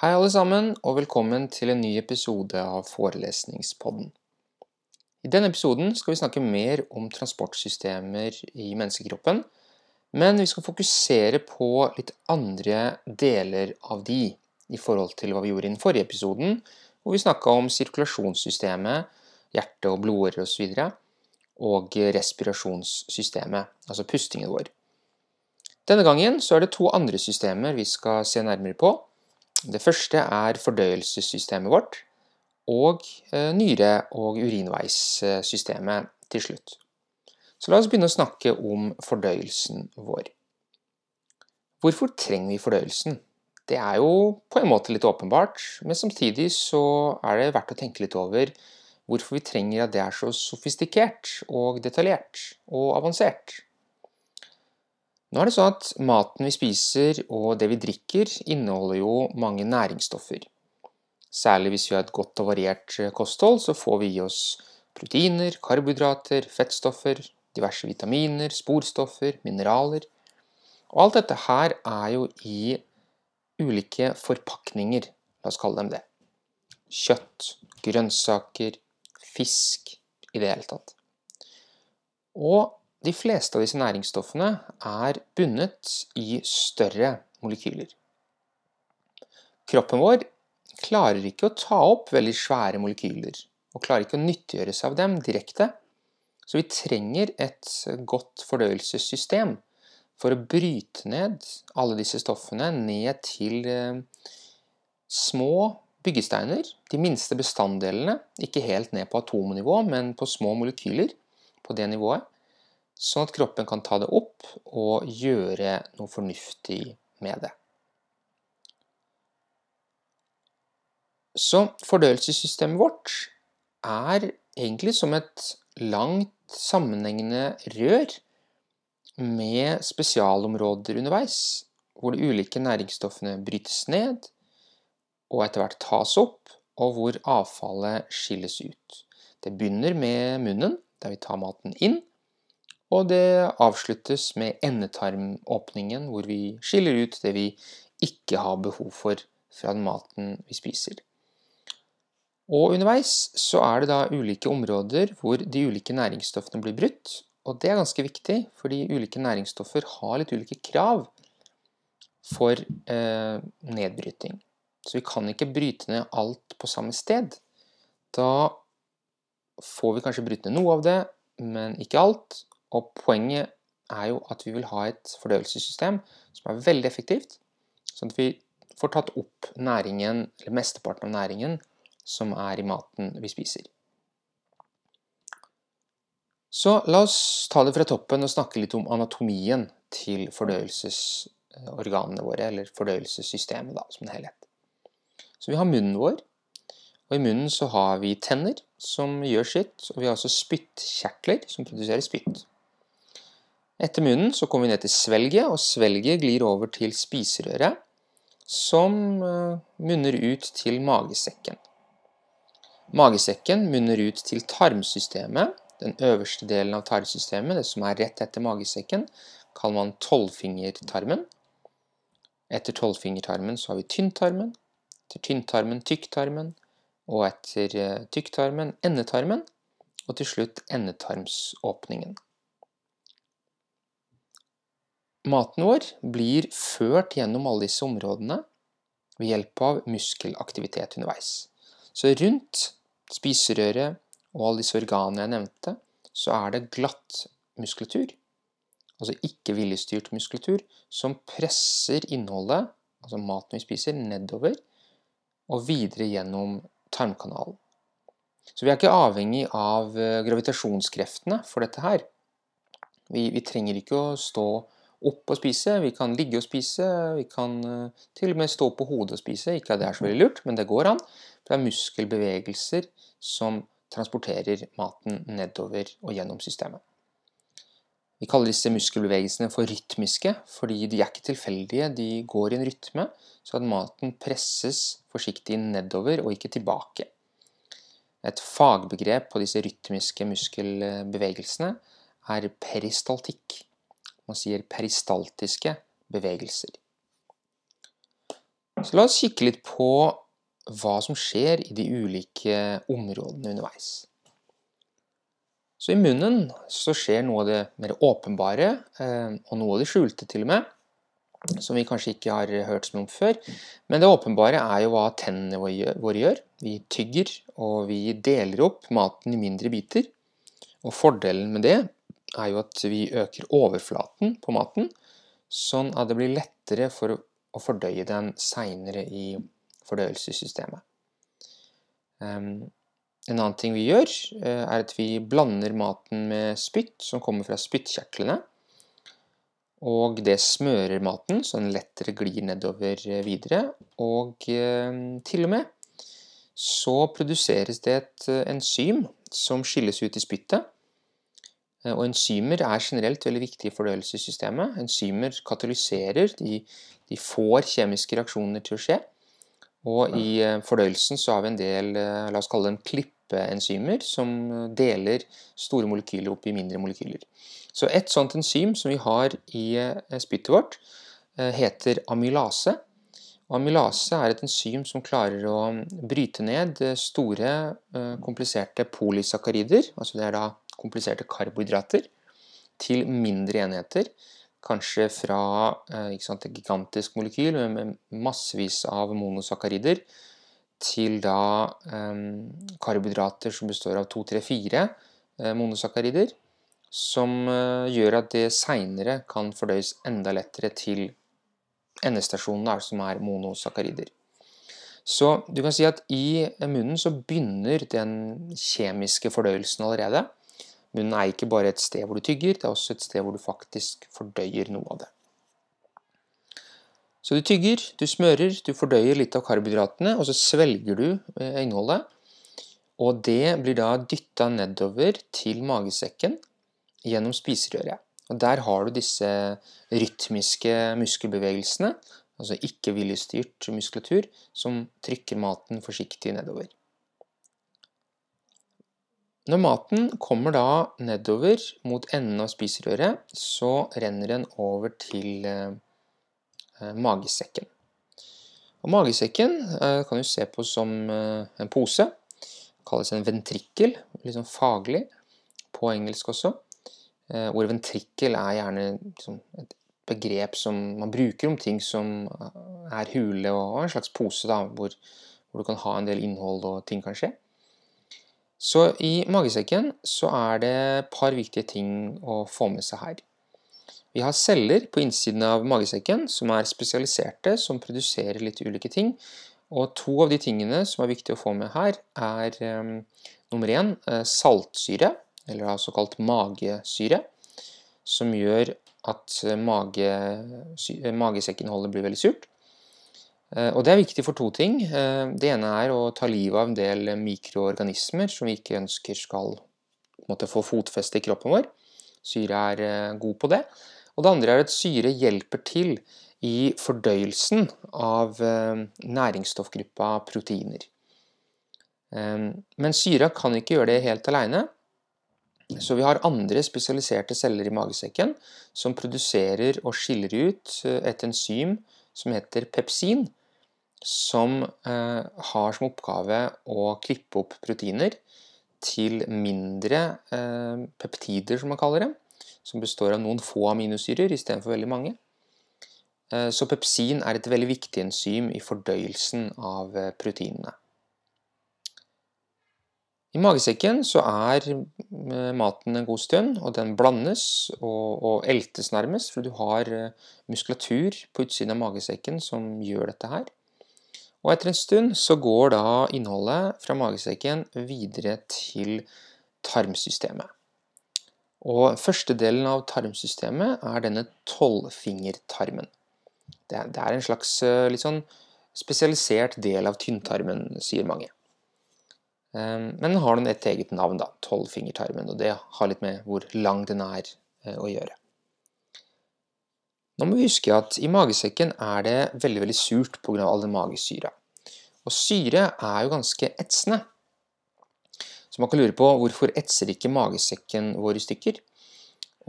Hei alle sammen, og velkommen til en ny episode av Forelesningspodden. I denne episoden skal vi snakke mer om transportsystemer i menneskekroppen, men vi skal fokusere på litt andre deler av de i forhold til hva vi gjorde i den forrige episoden, hvor vi snakka om sirkulasjonssystemet, hjerte og blodårer osv., og respirasjonssystemet, altså pustingen vår. Denne gangen er det to andre systemer vi skal se nærmere på. Det første er fordøyelsessystemet vårt, og eh, nyre- og urinveissystemet til slutt. Så la oss begynne å snakke om fordøyelsen vår. Hvorfor trenger vi fordøyelsen? Det er jo på en måte litt åpenbart, men samtidig så er det verdt å tenke litt over hvorfor vi trenger at det er så sofistikert og detaljert og avansert. Nå er det sånn at maten vi spiser og det vi drikker, inneholder jo mange næringsstoffer. Særlig hvis vi har et godt og variert kosthold, så får vi i oss proteiner, karbohydrater, fettstoffer, diverse vitaminer, sporstoffer, mineraler. Og alt dette her er jo i ulike forpakninger, la oss kalle dem det. Kjøtt, grønnsaker, fisk i det hele tatt. Og de fleste av disse næringsstoffene er bundet i større molekyler. Kroppen vår klarer ikke å ta opp veldig svære molekyler, og klarer ikke å nyttiggjøre seg av dem direkte. Så vi trenger et godt fordøyelsessystem for å bryte ned alle disse stoffene ned til eh, små byggesteiner, de minste bestanddelene, ikke helt ned på atomnivå, men på små molekyler på det nivået, sånn at kroppen kan ta det opp og gjøre noe fornuftig med det. Så fordøyelsessystemet vårt er egentlig som et langt, sammenhengende rør med spesialområder underveis, hvor de ulike næringsstoffene brytes ned og etter hvert tas opp, og hvor avfallet skilles ut. Det begynner med munnen, der vi tar maten inn, og det avsluttes med endetarmåpningen, hvor vi skiller ut det vi ikke har behov for fra den maten vi spiser. Og underveis så er det da ulike områder hvor de ulike næringsstoffene blir brutt. Og det er ganske viktig, fordi ulike næringsstoffer har litt ulike krav for eh, nedbryting. Så vi kan ikke bryte ned alt på samme sted. Da får vi kanskje bryte ned noe av det, men ikke alt. Og poenget er jo at vi vil ha et fordøyelsessystem som er veldig effektivt, sånn at vi får tatt opp næringen, eller mesteparten av næringen som er i maten vi spiser. Så la oss ta det fra toppen og snakke litt om anatomien til fordøyelsesorganene våre, eller fordøyelsessystemet, da, som det helhet. Så vi har munnen vår, og i munnen så har vi tenner som gjør sitt, og vi har også spyttkjertler som produserer spytt. Etter munnen så kommer vi ned til svelget, og svelget glir over til spiserøret, som eh, munner ut til magesekken. Magesekken munner ut til tarmsystemet, den øverste delen av tarmsystemet, det som er rett etter magesekken, kaller man tolvfingertarmen. Etter tolvfingertarmen så har vi tynntarmen, etter tynntarmen tykktarmen, og etter eh, tykktarmen endetarmen, og til slutt endetarmsåpningen. Maten vår blir ført gjennom alle disse områdene ved hjelp av muskelaktivitet underveis. Så rundt spiserøret og alle disse organene jeg nevnte, så er det glatt muskulatur, altså ikke viljestyrt muskulatur, som presser innholdet, altså maten vi spiser, nedover og videre gjennom tarmkanalen. Så vi er ikke avhengig av eh, gravitasjonskreftene for dette her. Vi, vi trenger ikke å stå opp og spise, vi kan ligge og spise, vi kan uh, til og med stå på hodet og spise. Ikke at det er så veldig lurt, men det går an. Det er muskelbevegelser som transporterer maten nedover og gjennom systemet. Vi kaller disse muskelbevegelsene for rytmiske, fordi de er ikke tilfeldige, de går i en rytme, så at maten presses forsiktig nedover og ikke tilbake. Et fagbegrep på disse rytmiske muskelbevegelsene er peristaltikk. Man sier peristaltiske bevegelser. Så la oss kikke litt på hva som skjer i de ulike områdene underveis. Så i munnen så skjer noe av det mer åpenbare, eh, og noe av det skjulte til og med, som vi kanskje ikke har hørt så mye om før. Men det åpenbare er jo hva tennene våre gjør. Vi tygger, og vi deler opp maten i mindre biter. Og fordelen med det er jo at vi øker overflaten på maten, sånn at det blir lettere for å fordøye den seinere i fordøyelsessystemet. En annen ting vi gjør, eh, er at vi blander maten med spytt som kommer fra spyttkjertlene. Og det smører maten, så den lettere glir nedover eh, videre. Og til og med så produseres det et eh, enzym som skilles ut i spyttet. Og enzymer er generelt veldig viktige i fordøyelsessystemet. Enzymer katalyserer, de, de får kjemiske reaksjoner til å skje. Og i eh, fordøyelsen så har vi en del, eh, la oss kalle dem klippeenzymer, som deler store molekyler opp i mindre molekyler. Så et sånt enzym som vi har i eh, spyttet vårt, heter amylase. Amylase er et enzym som klarer å bryte ned store, kompliserte polysakkarider, altså det er da kompliserte karbohydrater, til mindre enheter kanskje fra eh, sant, et gigantisk molekyl med massevis av monosakkarider til da um, karbohydrater som består av 2-3-4 uh, monosakkarider, som uh, gjør at det seinere kan fordøyes enda lettere til endestasjonene, som er monosakkarider. Så du kan si at i munnen så begynner den kjemiske fordøyelsen allerede. Munnen er ikke bare et sted hvor du tygger, det er også et sted hvor du faktisk fordøyer noe av det. Så du tygger, du smører, du fordøyer litt av karbohydratene, og så svelger du eh, innholdet. Og det blir da dytta nedover til magesekken gjennom spiserøret. Og der har du disse rytmiske muskelbevegelsene, altså ikke viljestyrt muskulatur, som trykker maten forsiktig nedover. Når maten kommer da nedover mot enden av spiserøret, så renner den over til eh, eh, magesekken. Og magesekken eh, kan du se på som en pose. Det kalles en ventrikkel, litt sånn faglig, på engelsk også. Hvor ventrikkel er gjerne liksom, et begrep som man bruker om ting som er hule, og en slags pose da, hvor, hvor du kan ha en del innhold og ting kan skje. Så i magesekken så er det et par viktige ting å få med seg her. Vi har celler på innsiden av magesekken som er spesialiserte, som produserer litt ulike ting. Og to av de tingene som er viktige å få med her, er um, nummer én uh, saltsyre, eller altså kalt magesyre, som gjør at mage, magesekkinnholdet blir veldig surt. Eh, og det er viktig for to ting. Eh, det ene er å ta livet av en del mikroorganismer som vi ikke ønsker skal måtte, få fotfeste i kroppen vår. Syre er eh, god på det. Og det andre er at syre hjelper til i fordøyelsen av næringsstoffgruppa proteiner. Men syra kan ikke gjøre det helt alene. Så vi har andre spesialiserte celler i magesekken som produserer og skiller ut et enzym som heter pepsin, som eh, har som oppgave å klippe opp proteiner til mindre eh, peptider, som man kaller det, som består av noen få aminosyrer istedenfor veldig mange. Eh, så pepsin er et veldig viktig enzym i fordøyelsen av proteinene. I magesekken så er maten en god stund, og den blandes og, og eltes nærmest, for du har muskulatur på utsiden av magesekken som gjør dette her. Og etter en stund så går da innholdet fra magesekken videre til tarmsystemet. Og første delen av tarmsystemet er denne tolvfingertarmen. Det, er en slags eh, litt sånn spesialisert del av tynntarmen, sier mange. Ehm, men den har et eget navn, da, tolvfingertarmen, og det har litt med hvor lang den er eh, å gjøre. Nå må vi huske at i magesekken er det veldig veldig surt pga. all den magesyra. Og syre er jo ganske etsende. Så man kan lure på hvorfor etser ikke magesekken vår i stykker?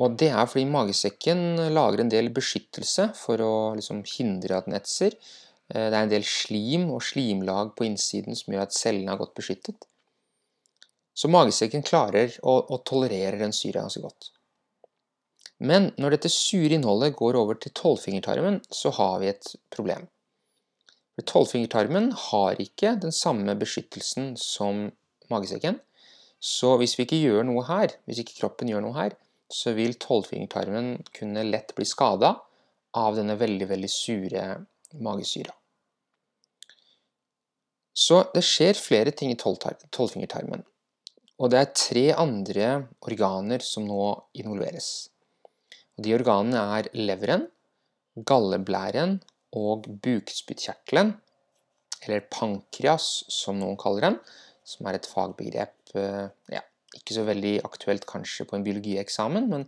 Og det er fordi magesekken lager en del beskyttelse for å liksom hindre at den etser. Det er en del slim og slimlag på innsiden som gjør at cellene er godt beskyttet. Så magesekken klarer å, å tolerere den syra ganske godt. Men når dette sure innholdet går over til tolvfingertarmen, så har vi et problem. Tolvfingertarmen har ikke den samme beskyttelsen som magesekken. Så hvis vi ikke gjør noe her, hvis ikke kroppen gjør noe her, så vil tolvfingertarmen kunne lett bli skada av denne veldig, veldig sure magesyra. Så det skjer flere ting i tolvfingertarmen. Og det er tre andre organer som nå involveres. De organene er leveren, galleblæren og bukspyttkjertelen, eller pankreas som noen kaller den, som er et fagbegrep eh, ja, ikke så veldig aktuelt kanskje på en biologieksamen, men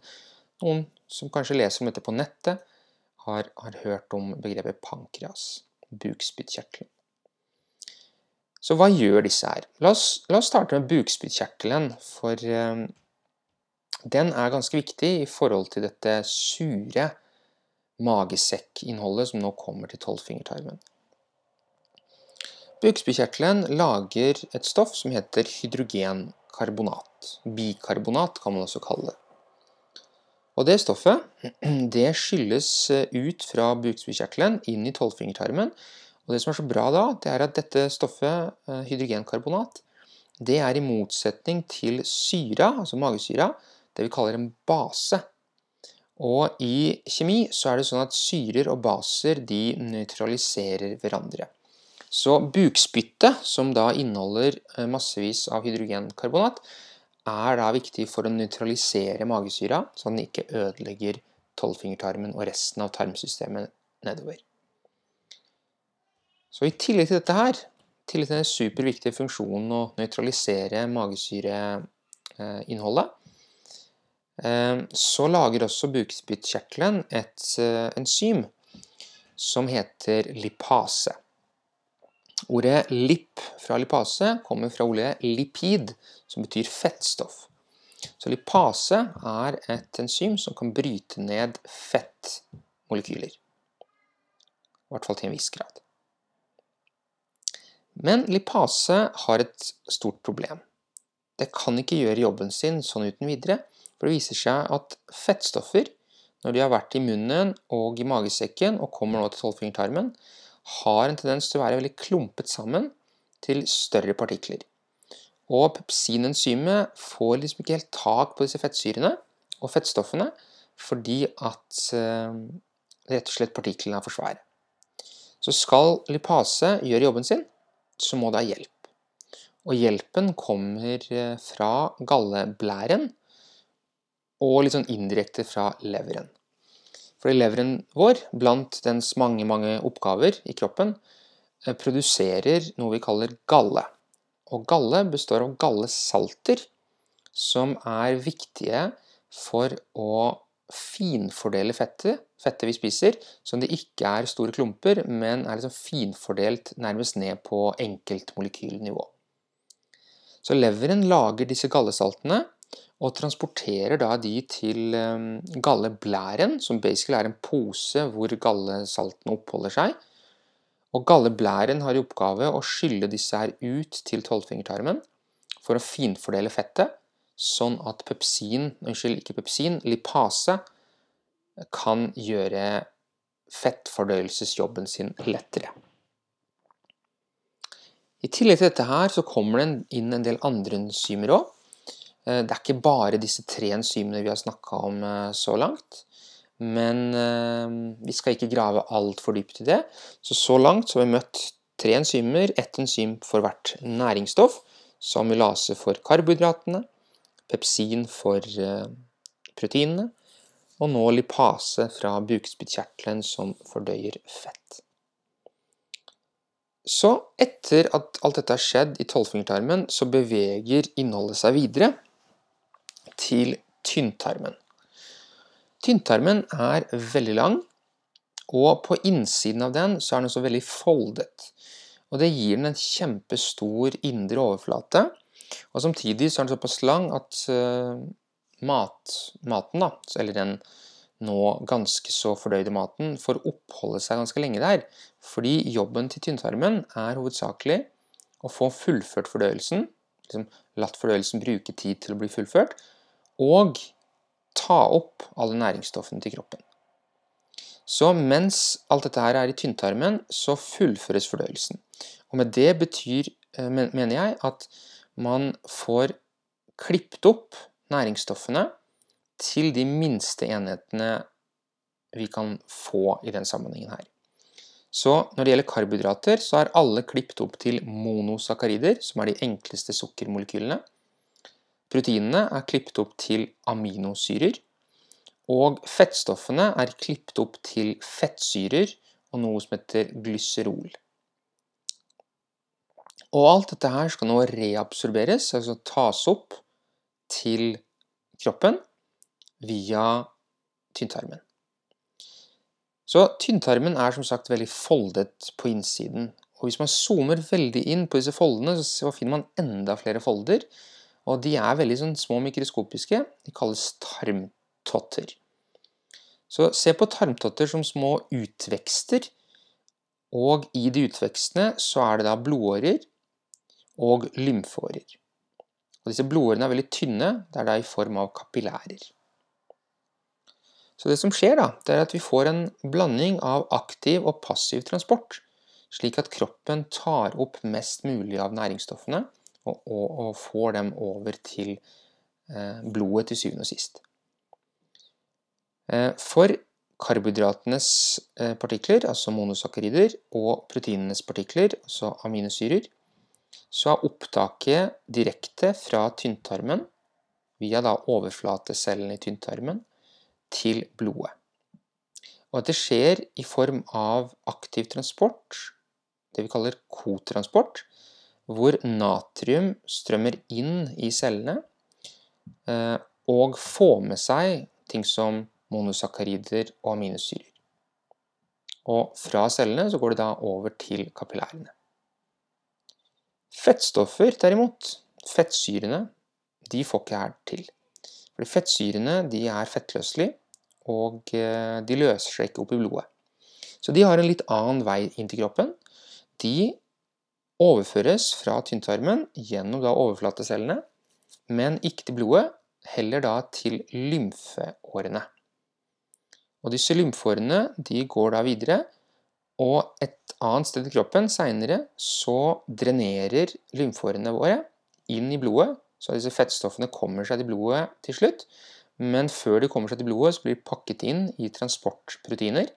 noen som kanskje leser om dette på nettet, har, har hørt om begrepet pankreas, bukspyttkjertelen. Så hva gjør disse her? La oss, la oss starte med bukspyttkjertelen, for eh, den er ganske viktig i forhold til dette sure magesekkinnholdet som nå kommer til tolvfingertarmen. Bukspyttkjertelen lager et stoff som heter hydrogenkarbonat. Bikarbonat kan man også kalle det. Og det stoffet det skylles ut fra bukspyttkjertelen inn i tolvfingertarmen. Og det som er så bra da, det er at dette stoffet, eh, hydrogenkarbonat, det er i motsetning til syra, altså magesyra, det vi kaller en base. Og i kjemi så er det sånn at syrer og baser de nøytraliserer hverandre. Så bukspyttet, som da inneholder eh, massevis av hydrogenkarbonat, er da viktig for å nøytralisere magesyra, så den ikke ødelegger tolvfingertarmen og resten av tarmsystemet nedover. Så i tillegg til dette her, til den superviktige funksjonen å nøytralisere magesyreinnholdet, så lager også bukspyttkjertelen et eh, enzym som heter lipase. Ordet lip fra lipase kommer fra ordet lipid, som betyr fettstoff. Så lipase er et enzym som kan bryte ned fettmolekyler. I hvert fall til en viss grad. Men lipase har et stort problem. Det kan ikke gjøre jobben sin sånn uten videre, for det viser seg at fettstoffer, når de har vært i munnen og i magesekken og kommer nå til tolvfingertarmen, har en tendens til å være veldig klumpet sammen til større partikler. Og pepsinenzymet får liksom ikke helt tak på disse fettsyrene og fettstoffene fordi at eh, rett og slett partiklene er for svære. Så skal lipase gjøre jobben sin, så må det ha hjelp. Og hjelpen kommer eh, fra galleblæren, og litt sånn indirekte fra leveren. Fordi leveren vår, blant dens mange, mange oppgaver i kroppen, eh, produserer noe vi kaller galle. Og galle består av gallesalter, som er viktige for å finfordele fettet, fettet vi spiser, som det ikke er store klumper, men er liksom finfordelt nærmest ned på enkeltmolekylnivå. Så leveren lager disse gallesaltene, og transporterer da de til ehm, galleblæren, som basically er en pose hvor gallesaltene oppholder seg. Og galleblæren har i oppgave å skylle disse her ut til tolvfingertarmen for å finfordele fettet, sånn at pepsin, unnskyld, ikke pepsin, lipase kan gjøre fettfordøyelsesjobben sin lettere. I tillegg til dette her så kommer det inn en del andre enzymer òg. Eh, det er ikke bare disse tre enzymene vi har snakka om eh, så langt. Men eh, vi skal ikke grave altfor dypt i det. Så så langt så har vi møtt tre enzymer. Ett enzym for hvert næringsstoff. Som amylase for karbohydratene, pepsin for proteinene, og nå lipase fra bukspyttkjertelen som fordøyer fett. Så etter at alt dette har skjedd i tolvfingertarmen, så beveger innholdet seg videre til tynntarmen. Tynntarmen er veldig lang, og på innsiden av den så er den også veldig foldet. Og Det gir den en kjempestor indre overflate, og samtidig så er den såpass lang at uh, mat, maten, da, eller den nå ganske så fordøyde maten, får oppholde seg ganske lenge der. Fordi jobben til tynntarmen er hovedsakelig å få fullført fordøyelsen, liksom latt fordøyelsen bruke tid til å bli fullført, og ta opp alle næringsstoffene til kroppen. Så mens alt dette her er i tynntarmen, så fullføres fordøyelsen. Og med det betyr, eh, mener jeg, at man får klippet opp næringsstoffene til de minste enhetene vi kan få i den sammenhengen her. Så når det gjelder karbohydrater, så er alle klippet opp til monosakarider, som er de enkleste sukkermolekylene. Proteinene er klippet opp til aminosyrer. Og fettstoffene er klippet opp til fettsyrer og noe som heter glyserol. Og alt dette her skal nå reabsorberes, altså tas opp til kroppen via tynntarmen. Så tynntarmen er som sagt veldig foldet på innsiden. Og hvis man zoomer veldig inn på disse foldene, så finner man enda flere folder. Og de er veldig sånn små mikroskopiske. De kalles tarmtotter. Så se på tarmtotter som små utvekster. Og i de utvekstene så er det da blodårer og lymfeårer. Og disse blodårene er veldig tynne, det er da i form av kapillærer. Så det som skjer da, det er at vi får en blanding av aktiv og passiv transport, slik at kroppen tar opp mest mulig av næringsstoffene og, og, og får dem over til eh, blodet til syvende og sist. Eh, for karbohydratenes eh, partikler, altså monosakkarider, og proteinenes partikler, altså aminosyrer, så er opptaket direkte fra tynntarmen via da overflatecellene i tynntarmen til blodet. Og dette skjer i form av aktiv transport, det vi kaller kotransport, hvor natrium strømmer inn i cellene eh, og får med seg ting som monosakkarider og aminosyrer. Og fra cellene så går det da over til kapillærene. Fettstoffer, derimot, fettsyrene, de får ikke her til. Fordi fettsyrene de er fettløselige, og eh, de løser seg ikke opp i blodet. Så de har en litt annen vei inn til kroppen. De overføres fra tynntarmen gjennom overflatecellene, men ikke til blodet, heller da til lymfeårene. Og disse lymfeårene de går da videre, og et annet sted i kroppen seinere så drenerer lymfeårene våre inn i blodet, så disse fettstoffene kommer seg til blodet til slutt, men før de kommer seg til blodet, så blir de pakket inn i transportproteiner,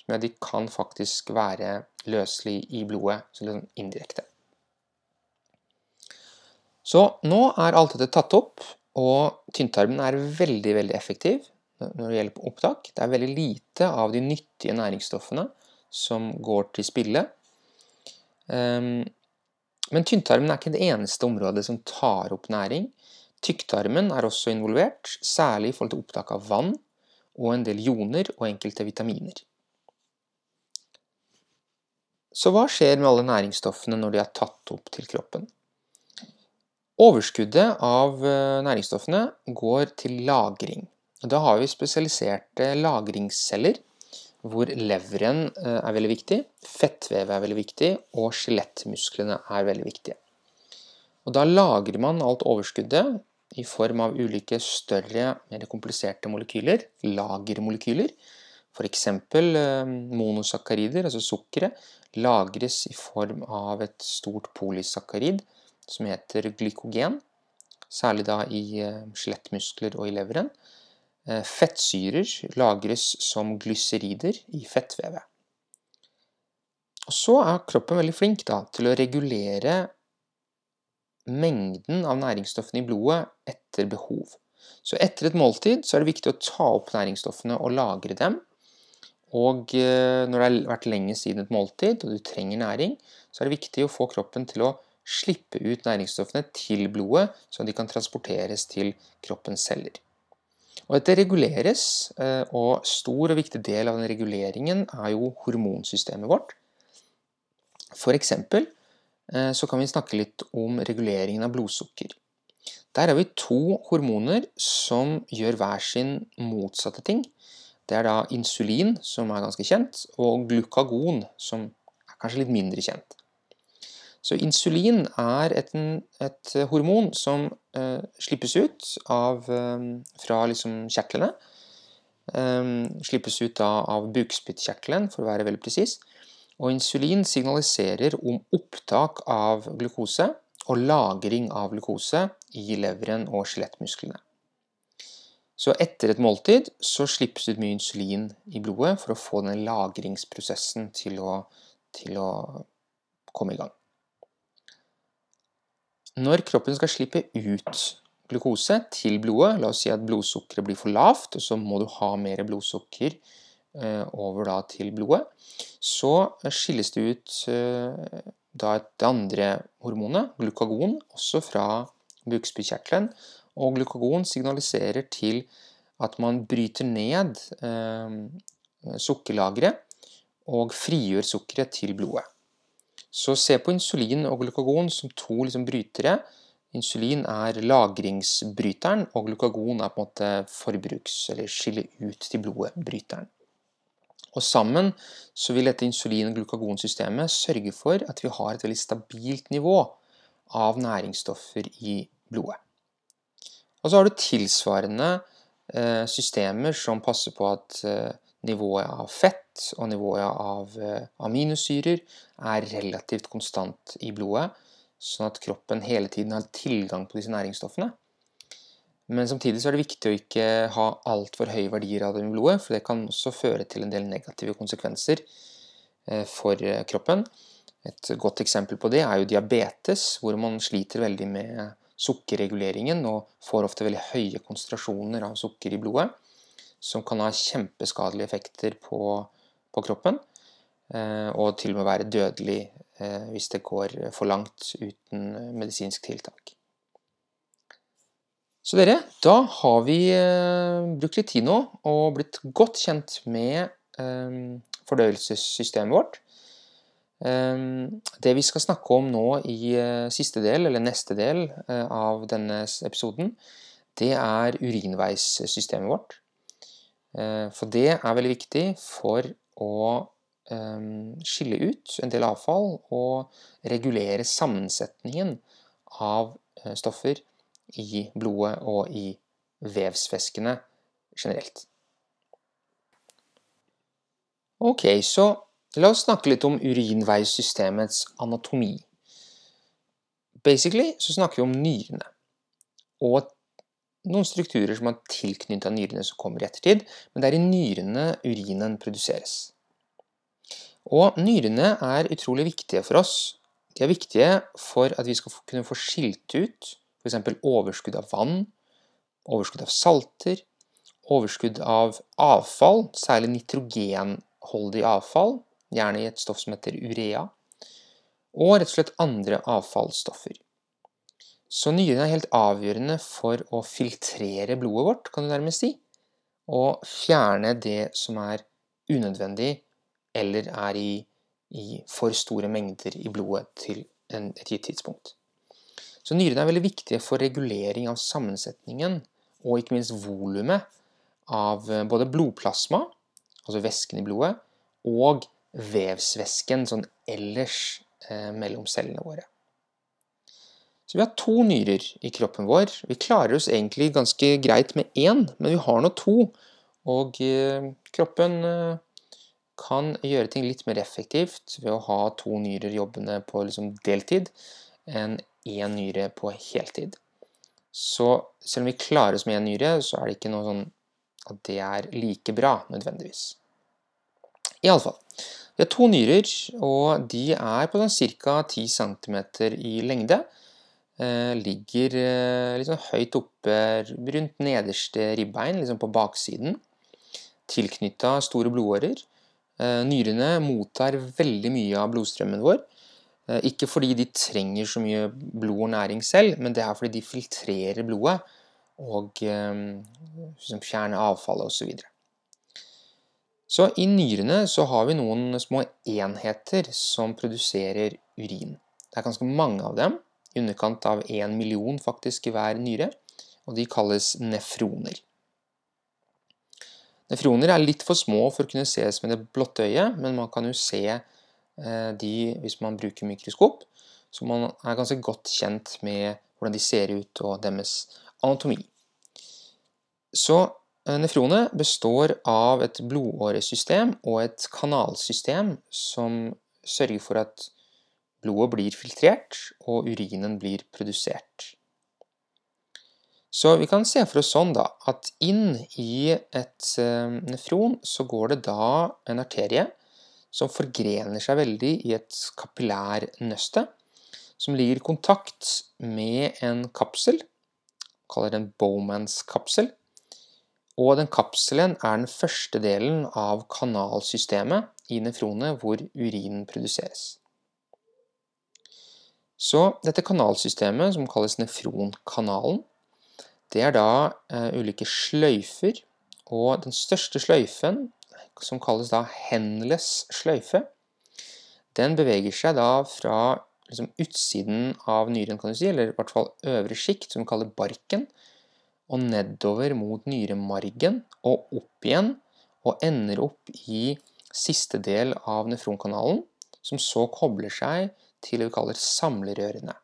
som ja, de kan faktisk være løselig i blodet, så litt sånn indirekte. Så nå er alt dette tatt opp, og tynntarmen er veldig, veldig effektiv når det gjelder opptak. Det er veldig lite av de nyttige næringsstoffene som går til spille. Ehm, men tynntarmen er ikke det eneste området som tar opp næring. Tykktarmen er også involvert, særlig i forhold til opptak av vann og en del joner og enkelte vitaminer. Så hva skjer med alle næringsstoffene når de er tatt opp til kroppen? Overskuddet av eh, næringsstoffene går til lagring. Da har vi spesialiserte lagringsceller, hvor leveren eh, er veldig viktig, fettvevet er veldig viktig, og skjelettmusklene er veldig viktige. Og Da lagrer man alt overskuddet i form av ulike større, mer kompliserte molekyler, lagermolekyler. F.eks. Eh, monosakkarider, altså sukkeret, lagres i form av et stort polysakkarid som heter glykogen, særlig da i eh, skjelettmuskler og i leveren. Eh, fettsyrer lagres som glyserider i fettvevet. Og så er kroppen veldig flink da, til å regulere mengden av næringsstoffene i blodet etter behov. Så etter et måltid er det viktig å ta opp næringsstoffene og lagre dem. Og eh, når det har vært lenge siden et måltid, og du trenger næring, så er det viktig å få kroppen til å slippe ut næringsstoffene til blodet, så de kan transporteres til kroppens celler. Og dette reguleres, eh, og stor og viktig del av den reguleringen er jo hormonsystemet vårt. For eksempel Eh, så kan vi snakke litt om reguleringen av blodsukker. Der har vi to hormoner som gjør hver sin motsatte ting. Det er da insulin, som er ganske kjent, og glukagon, som er kanskje litt mindre kjent. Så insulin er et, et hormon som eh, slippes ut av, um, fra liksom kjertlene. Eh, slippes ut da av bukspyttkjertelen, for å være veldig presis. Og insulin signaliserer om opptak av glukose og lagring av glukose i leveren og skjelettmusklene. Så etter et måltid så slippes det ut mye insulin i blodet for å få den lagringsprosessen til å, til å komme i gang. Når kroppen skal slippe ut glukose til blodet, la oss si at blodsukkeret blir for lavt, og så må du ha mer blodsukker eh, over da til blodet, så skilles det ut eh, da det andre hormonet, glukagon, også fra bukspyttkjertelen, og glukagon signaliserer til at man bryter ned eh, sukkerlageret og frigjør sukkeret til blodet. Så se på insulin og glukagon som to liksom, brytere. Insulin er lagringsbryteren, og glukagon er på en måte forbruks- eller skille ut til blodet-bryteren. Og sammen så vil dette insulin- og glukagonsystemet sørge for at vi har et veldig stabilt nivå av næringsstoffer i blodet. Og så har du tilsvarende eh, systemer som passer på at eh, nivået av fett og nivået av eh, aminosyrer er relativt konstant i blodet, sånn at kroppen hele tiden har tilgang på disse næringsstoffene. Men samtidig er det viktig å ikke ha altfor høye verdier av dem i blodet, for det kan også føre til en del negative konsekvenser for kroppen. Et godt eksempel på det er jo diabetes, hvor man sliter veldig med sukkerreguleringen og får ofte veldig høye konsentrasjoner av sukker i blodet, som kan ha kjempeskadelige effekter på, på kroppen, eh, og til og med være dødelig eh, hvis det går for langt uten medisinsk tiltak. Så dere, da har vi eh, brukt litt tid nå og blitt godt kjent med fordøyelsessystemet vårt. Ehm, det vi skal snakke om nå i eh, siste del, eller neste del eh, av denne episoden, det er urinveissystemet vårt. Eh, for det er veldig viktig for å ehm, skille ut en del avfall og regulere sammensetningen av stoffer i blodet og i vevsvæskene generelt. Ok, så La oss snakke litt om urinveissystemets anatomi. Basically så snakker vi om nyrene. Og noen strukturer som er tilknyttet nyrene som kommer i ettertid, men det er i nyrene urinen produseres. Og nyrene er utrolig viktige for oss. De er viktige for at vi skal kunne få skilt ut f.eks. overskudd av vann, overskudd av salter, overskudd av avfall, særlig nitrogenholdig avfall, gjerne i et stoff som heter urea, og rett og slett andre avfallsstoffer. Så nyrene er helt avgjørende for å filtrere blodet vårt, kan du nærmest si, og fjerne det som er unødvendig eller er i, i for store mengder i blodet til en, et gitt tidspunkt. Så nyrene er veldig viktige for regulering av sammensetningen og ikke minst volumet av både blodplasma, altså væsken i blodet, og vevsvæsken sånn ellers eh, mellom cellene våre. Så vi har to nyrer i kroppen vår. Vi klarer oss egentlig ganske greit med én, men vi har nå to. Og eh, kroppen eh, kan gjøre ting litt mer effektivt ved å ha to nyrer jobbende på liksom, deltid enn én nyre på heltid. Så selv om vi klarer oss med én nyre, så er det ikke noe sånn at det er like bra nødvendigvis. Iallfall. Vi har to nyrer, og de er på sånn ca. 10 cm i lengde. Eh, ligger eh, litt sånn høyt oppe rundt nederste ribbein, liksom på baksiden. Tilknytta store blodårer. Eh, nyrene mottar veldig mye av blodstrømmen vår. Ikke fordi de trenger så mye blod og næring selv, men det er fordi de filtrerer blodet og liksom fjerner avfallet osv. Så i nyrene så har vi noen små enheter som produserer urin. Det er ganske mange av dem, i underkant av en million faktisk i hver nyre, og de kalles nefroner. Nefroner er litt for små for å kunne ses med det blotte øyet, men man kan jo se eh, de hvis man bruker mikroskop, så man er ganske godt kjent med hvordan de ser ut og deres anatomi. Så nefronet består av et blodåresystem og et kanalsystem som sørger for at blodet blir filtrert og urinen blir produsert. Så vi kan se for oss sånn da, at inn i et eh, nefron så går det da en arterie som forgrener seg veldig i et kapillærnøste, som ligger i kontakt med en kapsel, kaller det en Bowmans kapsel. Og den kapselen er den første delen av kanalsystemet i nefronet hvor urinen produseres. Så dette kanalsystemet, som kalles nefronkanalen, det er da eh, ulike sløyfer, og den største sløyfen, som kalles da Henles sløyfe, den beveger seg da fra liksom, utsiden av nyren, kan du si, eller i hvert fall øvre sjikt, som vi kaller barken, og nedover mot nyremargen, og opp igjen, og ender opp i siste del av nefronkanalen, som så kobler seg til det vi kaller samlerørene.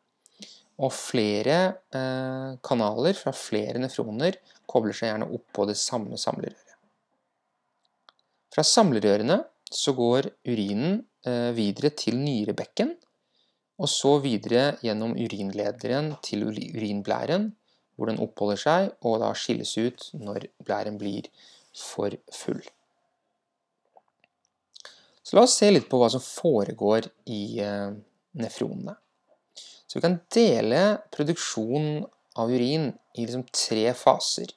Og flere eh, kanaler fra flere nefroner kobler seg gjerne opp på det samme samlerøret. Fra samlerørene så går urinen eh, videre til nyrebekken, og så videre gjennom urinlederen til urinblæren, hvor den oppholder seg og da skilles ut når blæren blir for full. Så la oss se litt på hva som foregår i eh, nefronene. Så vi kan dele produksjonen av urin i liksom tre faser.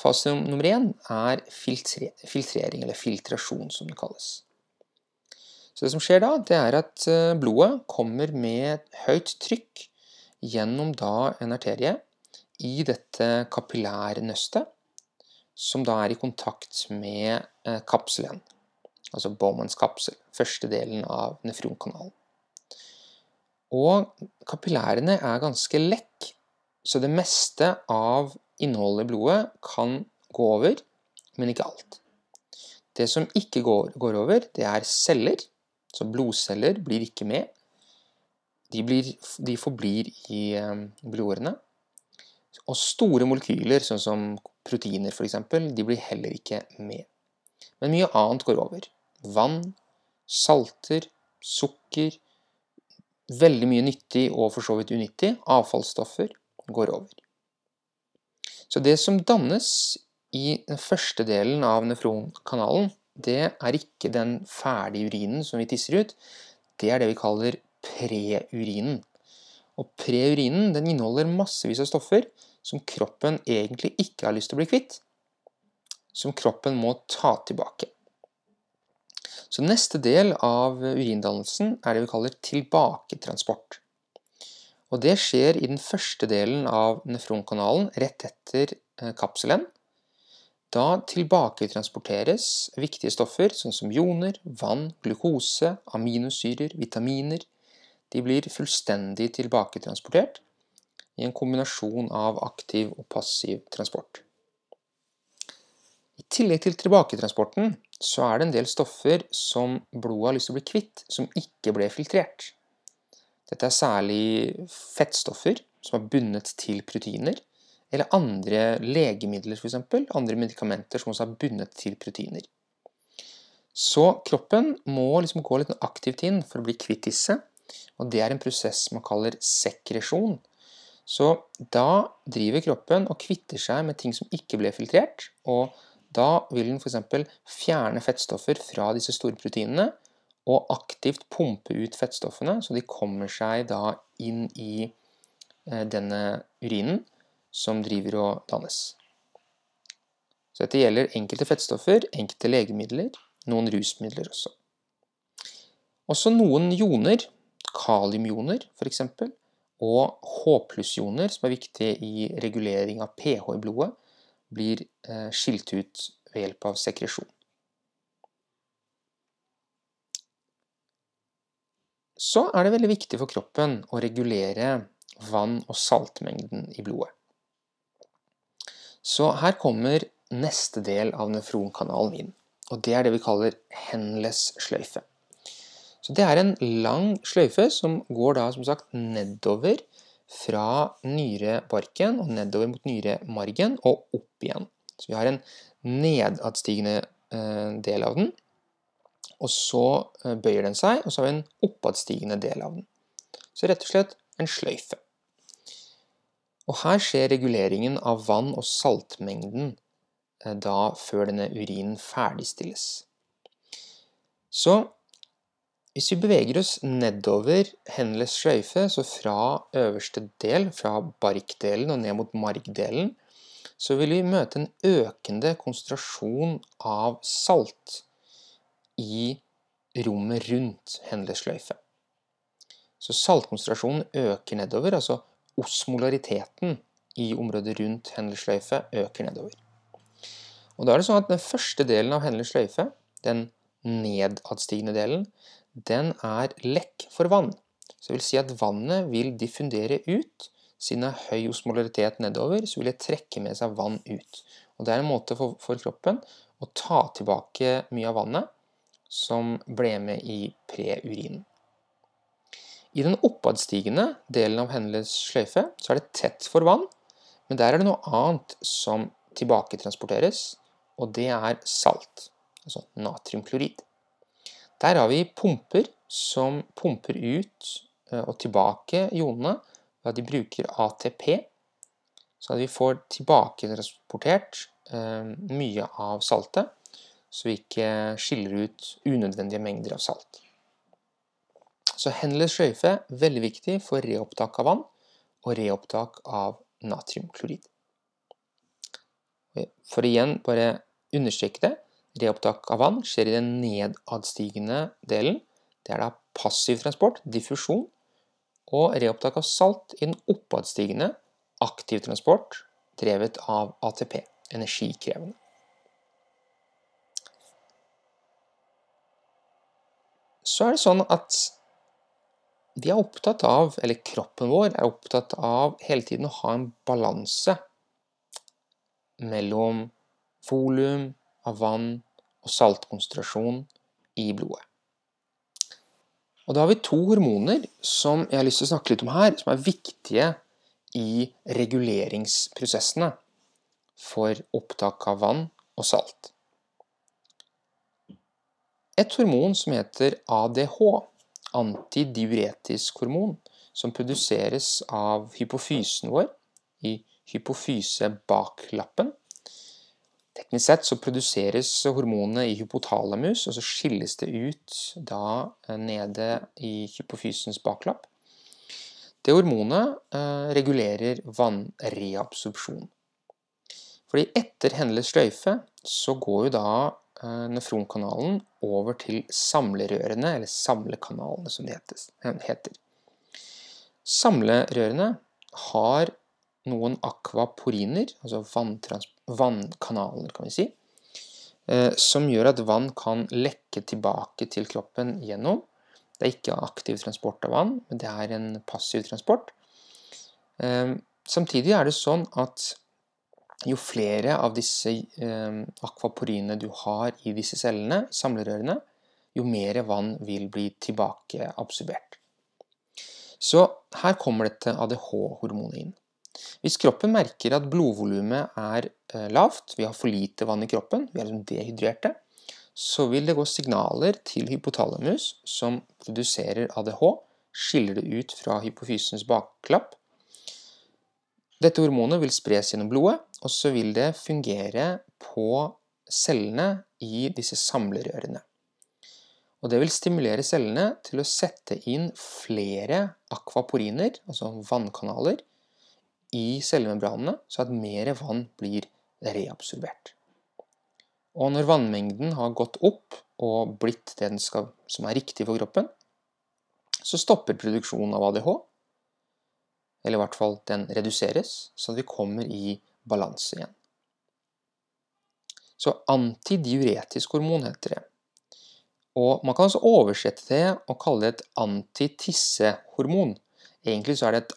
Fase nummer én er filtre filtrering, eller filtrasjon som det kalles. Så det som skjer da, det er at eh, blodet kommer med høyt trykk gjennom da en arterie i dette kapillærnøstet, som da er i kontakt med eh, kapselen, altså Bowmans kapsel, første delen av nefronkanalen. Og kapillærene er ganske lekk, så det meste av innholdet i blodet kan gå over, men ikke alt. Det som ikke går, går over, det er celler, så blodceller blir ikke med. De, blir, de forblir i um, blodårene. Og store molekyler, sånn som proteiner f.eks., de blir heller ikke med. Men mye annet går over. Vann, salter, sukker, Veldig mye nyttig og for så vidt unyttig, avfallsstoffer, går over. Så det som dannes i den første delen av nefronkanalen, det er ikke den ferdige urinen som vi tisser ut, det er det vi kaller preurinen. Og preurinen den inneholder massevis av stoffer som kroppen egentlig ikke har lyst til å bli kvitt, som kroppen må ta tilbake. Så neste del av urindannelsen er det vi kaller tilbaketransport. Og det skjer i den første delen av nefronkanalen rett etter eh, kapselen. Da tilbaketransporteres viktige stoffer sånn som joner, vann, glukose, aminosyrer, vitaminer. De blir fullstendig tilbaketransportert i en kombinasjon av aktiv og passiv transport. I tillegg til tilbaketransporten så er det en del stoffer som blodet har lyst til å bli kvitt, som ikke ble filtrert. Dette er særlig fettstoffer som er bundet til proteiner, eller andre legemidler f.eks., andre medikamenter som også er bundet til proteiner. Så kroppen må liksom gå litt aktivt inn for å bli kvitt disse, og det er en prosess man kaller sekresjon. Så da driver kroppen og kvitter seg med ting som ikke ble filtrert, og da vil den f.eks. fjerne fettstoffer fra disse store proteinene og aktivt pumpe ut fettstoffene, så de kommer seg da inn i eh, denne urinen som driver og dannes. Så dette gjelder enkelte fettstoffer, enkelte legemidler, noen rusmidler også. Også noen joner, kaliumjoner f.eks., og H pluss-joner, som er viktige i regulering av pH i blodet, blir eh, skilt ut ved hjelp av sekresjon. Så er det veldig viktig for kroppen å regulere vann- og saltmengden i blodet. Så her kommer neste del av nefronkanalen inn. Og det er det vi kaller Henles-sløyfe. Så det er en lang sløyfe som går da som sagt nedover fra nyrebarken og nedover mot nyremargen og opp igjen. Så vi har en nedadstigende eh, del av den, og så eh, bøyer den seg, og så har vi en oppadstigende del av den. Så rett og slett en sløyfe. Og her skjer reguleringen av vann- og saltmengden eh, da før denne urinen ferdigstilles. Så hvis vi beveger oss nedover Henles sløyfe, så fra øverste del, fra barkdelen og ned mot margdelen, så vil vi møte en økende konsentrasjon av salt i rommet rundt Henles sløyfe. Så saltkonsentrasjonen øker nedover, altså osmolariteten i området rundt Henles sløyfe øker nedover. Og da er det sånn at Den første delen av Henles sløyfe, den nedadstigende delen, den er lekk for vann. Så det vil si at vannet vil diffundere ut. Siden det er høy osmolaritet nedover, så vil det trekke med seg vann ut. Og Det er en måte for, for kroppen å ta tilbake mye av vannet som ble med i preurinen. I den oppadstigende delen av Henles sløyfe så er det tett for vann, men der er det noe annet som tilbaketransporteres, og det er salt, altså natriumklorid. Der har vi pumper som pumper ut eh, og tilbake ionene ved at de bruker ATP, så at vi får tilbaketransportert eh, mye av saltet, så vi ikke skiller ut unødvendige mengder av salt. Så Henlers sløyfe veldig viktig for reopptak av vann og reopptak av natriumklorid. For igjen bare understreke det. Reopptak av vann skjer i den nedadstigende delen. Det er da passiv transport, diffusjon. Og reopptak av salt i den oppadstigende, aktiv transport, drevet av ATP, energikrevende. Så er det sånn at vi er opptatt av, eller kroppen vår er opptatt av hele tiden å ha en balanse mellom volum av vann og saltkonsentrasjon i blodet. Og Da har vi to hormoner som jeg har lyst til å snakke litt om her, som er viktige i reguleringsprosessene for opptak av vann og salt. Et hormon som heter ADH, antidiuretisk hormon som produseres av hypofysen vår i hypofysebaklappen. Teknisk sett så produseres hormonene i hypotalamus, og så skilles det ut da eh, nede i hypofysens baklapp. Det hormonet eh, regulerer vannreabsorpsjon. Fordi etter hendelig sløyfe så går jo da Eh, nefronkanalen over til samlerørene, eller samlekanalene som det heter. Samlerørene har noen akvaporiner, altså vannkanaler, kan vi si, eh, som gjør at vann kan lekke tilbake til kroppen gjennom. Det er ikke aktiv transport av vann, men det er en passiv transport. Eh, samtidig er det sånn at jo flere av disse eh, akvaporinene du har i disse cellene, samlerørene, jo mer vann vil bli tilbakeabsorbert. Så her kommer dette ADH-hormonet inn. Hvis kroppen merker at blodvolumet er eh, lavt, vi har for lite vann i kroppen, vi er liksom dehydrerte, så vil det gå signaler til hypotalamus som produserer ADH, skiller det ut fra hypofysens bakklapp. Dette hormonet vil spres gjennom blodet, og så vil det fungere på cellene i disse samlerørene. Og det vil stimulere cellene til å sette inn flere akvaporiner, altså vannkanaler, i cellemembranene, så at mer vann blir reabsorbert. Og når vannmengden har gått opp og blitt det skal, som er riktig for kroppen, så stopper produksjonen av ADH, eller i hvert fall den reduseres, så vi kommer i balanse igjen. Så antidiuretisk hormon heter det. Og Man kan også oversette det og kalle det et antitissehormon. Egentlig så er det et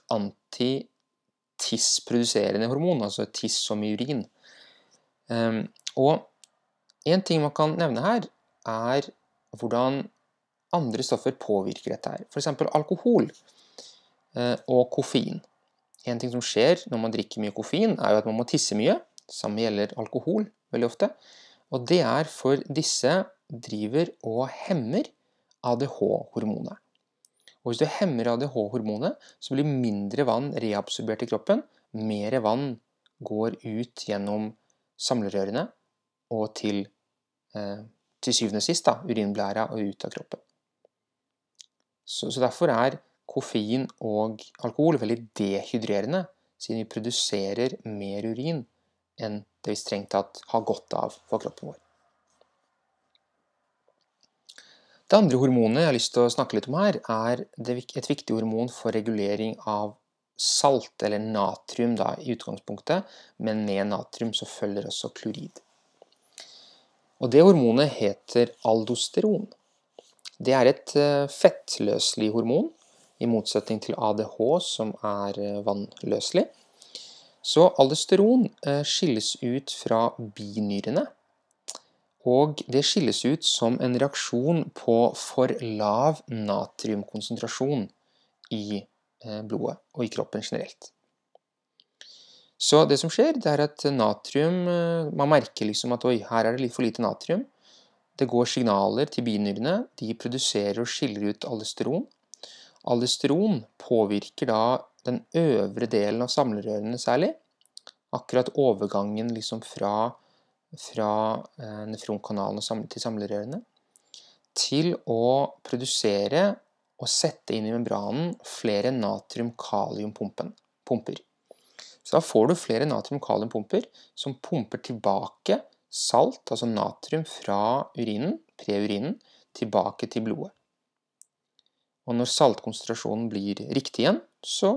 antitiss-produserende hormon, altså tiss som i urin. Um, og en ting man kan nevne her, er hvordan andre stoffer påvirker dette her. F.eks. alkohol uh, og koffein. En ting som skjer når man drikker mye koffein, er jo at man må tisse mye. Samme gjelder alkohol veldig ofte. Og det er for disse driver og hemmer ADH-hormonet. Og hvis du hemmer ADH-hormonet, så blir mindre vann reabsorbert i kroppen. Mer vann går ut gjennom samlerørene og til, eh, til syvende og sist da, urinblæra og ut av kroppen. Så, så, derfor er koffein og alkohol veldig dehydrerende, siden vi produserer mer urin enn det vi strengt tatt har godt av for kroppen vår. Det andre hormonet jeg har lyst til å snakke litt om her, er et viktig hormon for regulering av salt, eller natrium da, i utgangspunktet, men med natrium så følger også klorid. Og det hormonet heter aldosteron. Det er et eh, fettløselig hormon, i motsetning til ADH, som er eh, vannløselig. Så aldosteron eh, skilles ut fra binyrene. Og det skilles ut som en reaksjon på for lav natriumkonsentrasjon i Eh, blodet og i kroppen generelt. Så det som skjer, det er at natrium eh, Man merker liksom at oi, her er det litt for lite natrium. Det går signaler til binyrene. De produserer og skiller ut alesteron. Alesteron påvirker da den øvre delen av samlerørene særlig. Akkurat overgangen liksom fra, fra eh, nefronkanalen til samlerørene. Til å produsere og sette inn i membranen flere natrium-kalium-pumper. Så da får du flere natrium-kalium-pumper som pumper tilbake salt, altså natrium, fra urinen, preurinen, tilbake til blodet. Og når saltkonsentrasjonen blir riktig igjen, så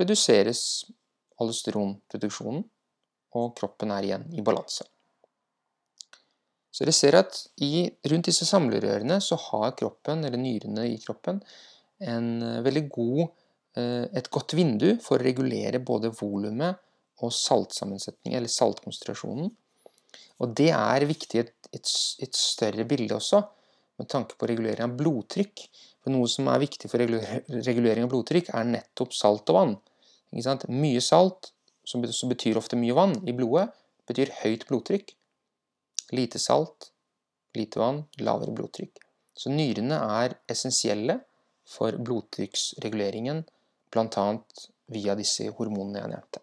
reduseres aldosteronproduksjonen, og kroppen er igjen i balanse. Så dere ser at i, rundt disse samlerørene så har kroppen, eller nyrene i kroppen, en eh, veldig god, eh, et godt vindu for å regulere både volumet og saltsammensetning, eller saltkonsentrasjonen. Og det er viktig i et, et, et, større bilde også, med tanke på regulering av blodtrykk. For noe som er viktig for regulering av blodtrykk, er nettopp salt og vann. Mye salt, som betyr ofte mye vann, i blodet, betyr høyt blodtrykk. Lite salt, lite vann, lavere blodtrykk. Så nyrene er essensielle for blodtrykksreguleringen, bl.a. via disse hormonene jeg nevnte.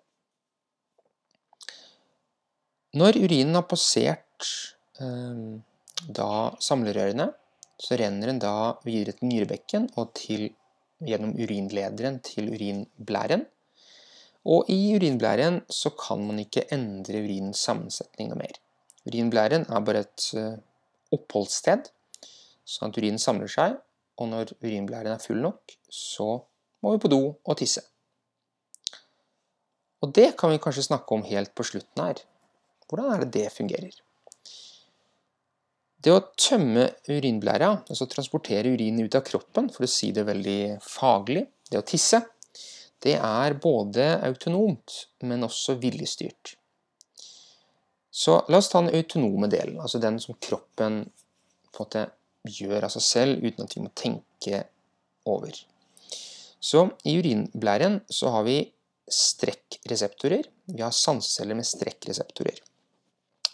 Når urinen har passert eh, da samlerørene, så renner den da videre til nyrebekken og til, gjennom urinlederen til urinblæren. Og i urinblæren så kan man ikke endre urinens sammensetning noe mer. Urinblæren er bare et eh, oppholdssted, sånn at urinen samler seg, og når urinblæren er full nok, så må vi på do og tisse. Og det kan vi kanskje snakke om helt på slutten her. Hvordan er det det fungerer? Det å tømme urinblæra, altså transportere urinen ut av kroppen, for å si det veldig faglig, det å tisse, det er både autonomt, men også viljestyrt. Så la oss ta den autonome delen, altså den som kroppen måte gjør av seg selv uten at vi må tenke over. Så i urinblæren så har vi strekkreseptorer. Vi har sanseceller med strekkreseptorer.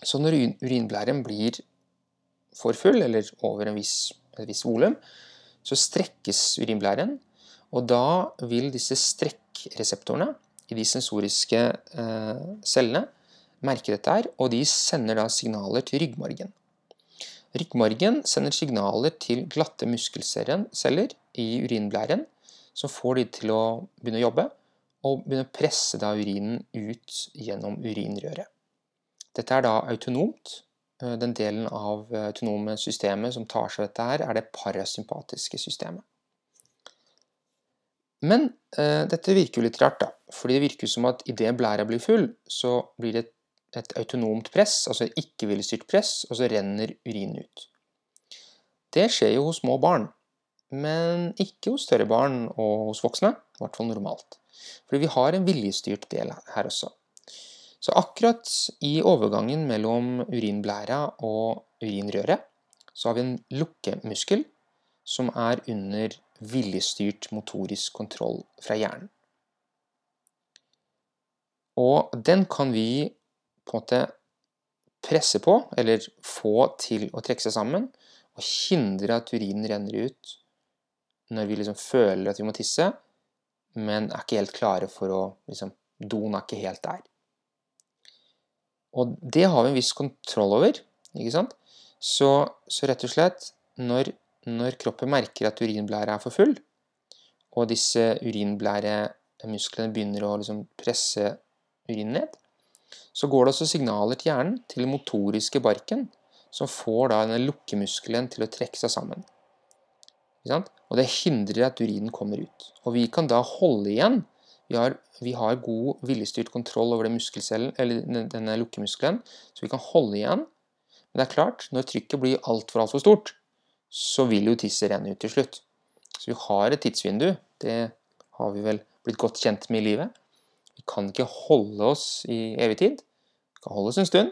Så når urinblæren blir for full, eller over en viss, et visst volum, så strekkes urinblæren, og da vil disse strekkreseptorene i de sensoriske eh, cellene merker dette her, og de sender da signaler til ryggmargen. Ryggmargen sender signaler til glatte muskelceller i urinblæren, som får de til å begynne å jobbe, og begynne å presse da urinen ut gjennom urinrøret. Dette er da autonomt. Eh, den delen av autonome systemet som tar seg av dette her, er det parasympatiske systemet. Men eh, dette virker jo litt rart, da. Fordi det virker som at idet blæra blir full, så blir det et autonomt press, altså ikke-viljestyrt press, og så renner urinen ut. Det skjer jo hos små barn, men ikke hos større barn og hos voksne, i hvert fall normalt. Fordi vi har en viljestyrt del her også. Så akkurat i overgangen mellom urinblæra og urinrøret, så har vi en lukkemuskel som er under viljestyrt motorisk kontroll fra hjernen. Og den kan vi på en måte presse på, eller få til å trekke seg sammen, og hindre at urinen renner ut når vi liksom føler at vi må tisse, men er ikke helt klare for å liksom, Doen er ikke helt der. Og det har vi en viss kontroll over, ikke sant? Så, så rett og slett, når, når kroppen merker at urinblæra er for full, og disse urinblæremusklene begynner å liksom presse urinen ned, så går det også signaler til hjernen, til den motoriske barken, som får da denne lukkemuskelen til å trekke seg sammen. Og det hindrer at urinen kommer ut. Og vi kan da holde igjen. Vi har, vi har god viljestyrt kontroll over denne lukkemuskelen, så vi kan holde igjen. Men det er klart, når trykket blir altfor, altfor stort, så vil jo tisset renne ut til slutt. Så vi har et tidsvindu. Det har vi vel blitt godt kjent med i livet. Vi kan ikke holde oss i evig tid. Vi kan holde oss en stund,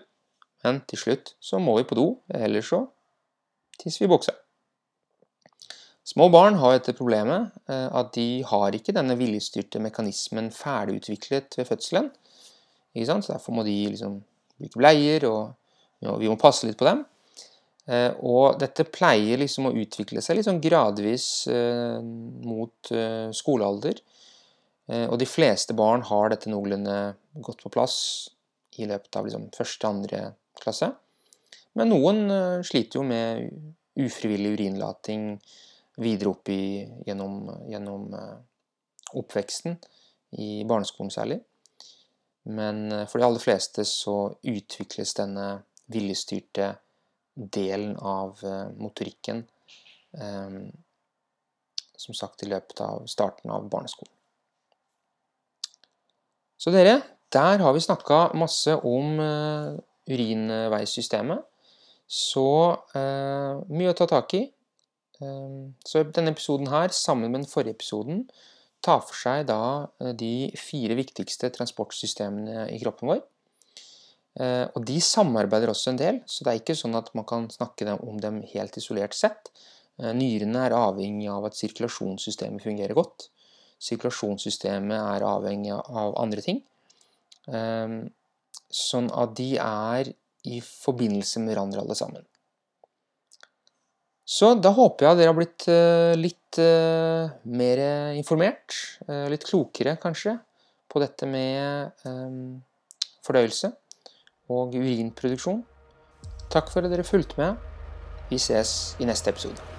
men til slutt så må vi på do, eller så tisser vi i buksa. Små barn har dette problemet eh, at de har ikke denne viljestyrte mekanismen ferdigutviklet ved fødselen. Så derfor må de liksom bruke bleier, og vi må passe litt på dem. Eh, og dette pleier liksom å utvikle seg sånn gradvis eh, mot skolealder. Og de fleste barn har dette noenlunde godt på plass i løpet av liksom første andre klasse. Men noen uh, sliter jo med ufrivillig urinlating videre opp i, gjennom, gjennom uh, oppveksten, i barneskolen særlig. Men for de aller fleste så utvikles denne viljestyrte delen av motorikken som sagt i løpet av starten av barneskolen. Så dere, der har vi snakka masse om uh, urinveisystemet. Så uh, mye å ta tak i. Uh, så denne episoden her, sammen med den forrige episoden, tar for seg da de fire viktigste transportsystemene i kroppen vår. Og de samarbeider også en del, så det er ikke sånn at man kan snakke om dem helt isolert sett. Nyrene er avhengig av at sirkulasjonssystemet fungerer godt. Sirkulasjonssystemet er avhengig av andre ting. Ehm, sånn at de er i forbindelse med hverandre alle sammen. Så da håper jeg dere har blitt eh, litt eh, mer informert, eh, litt klokere kanskje, på dette med ehm, fordøyelse og urinproduksjon. Takk for at dere fulgte med. Vi ses i neste episode.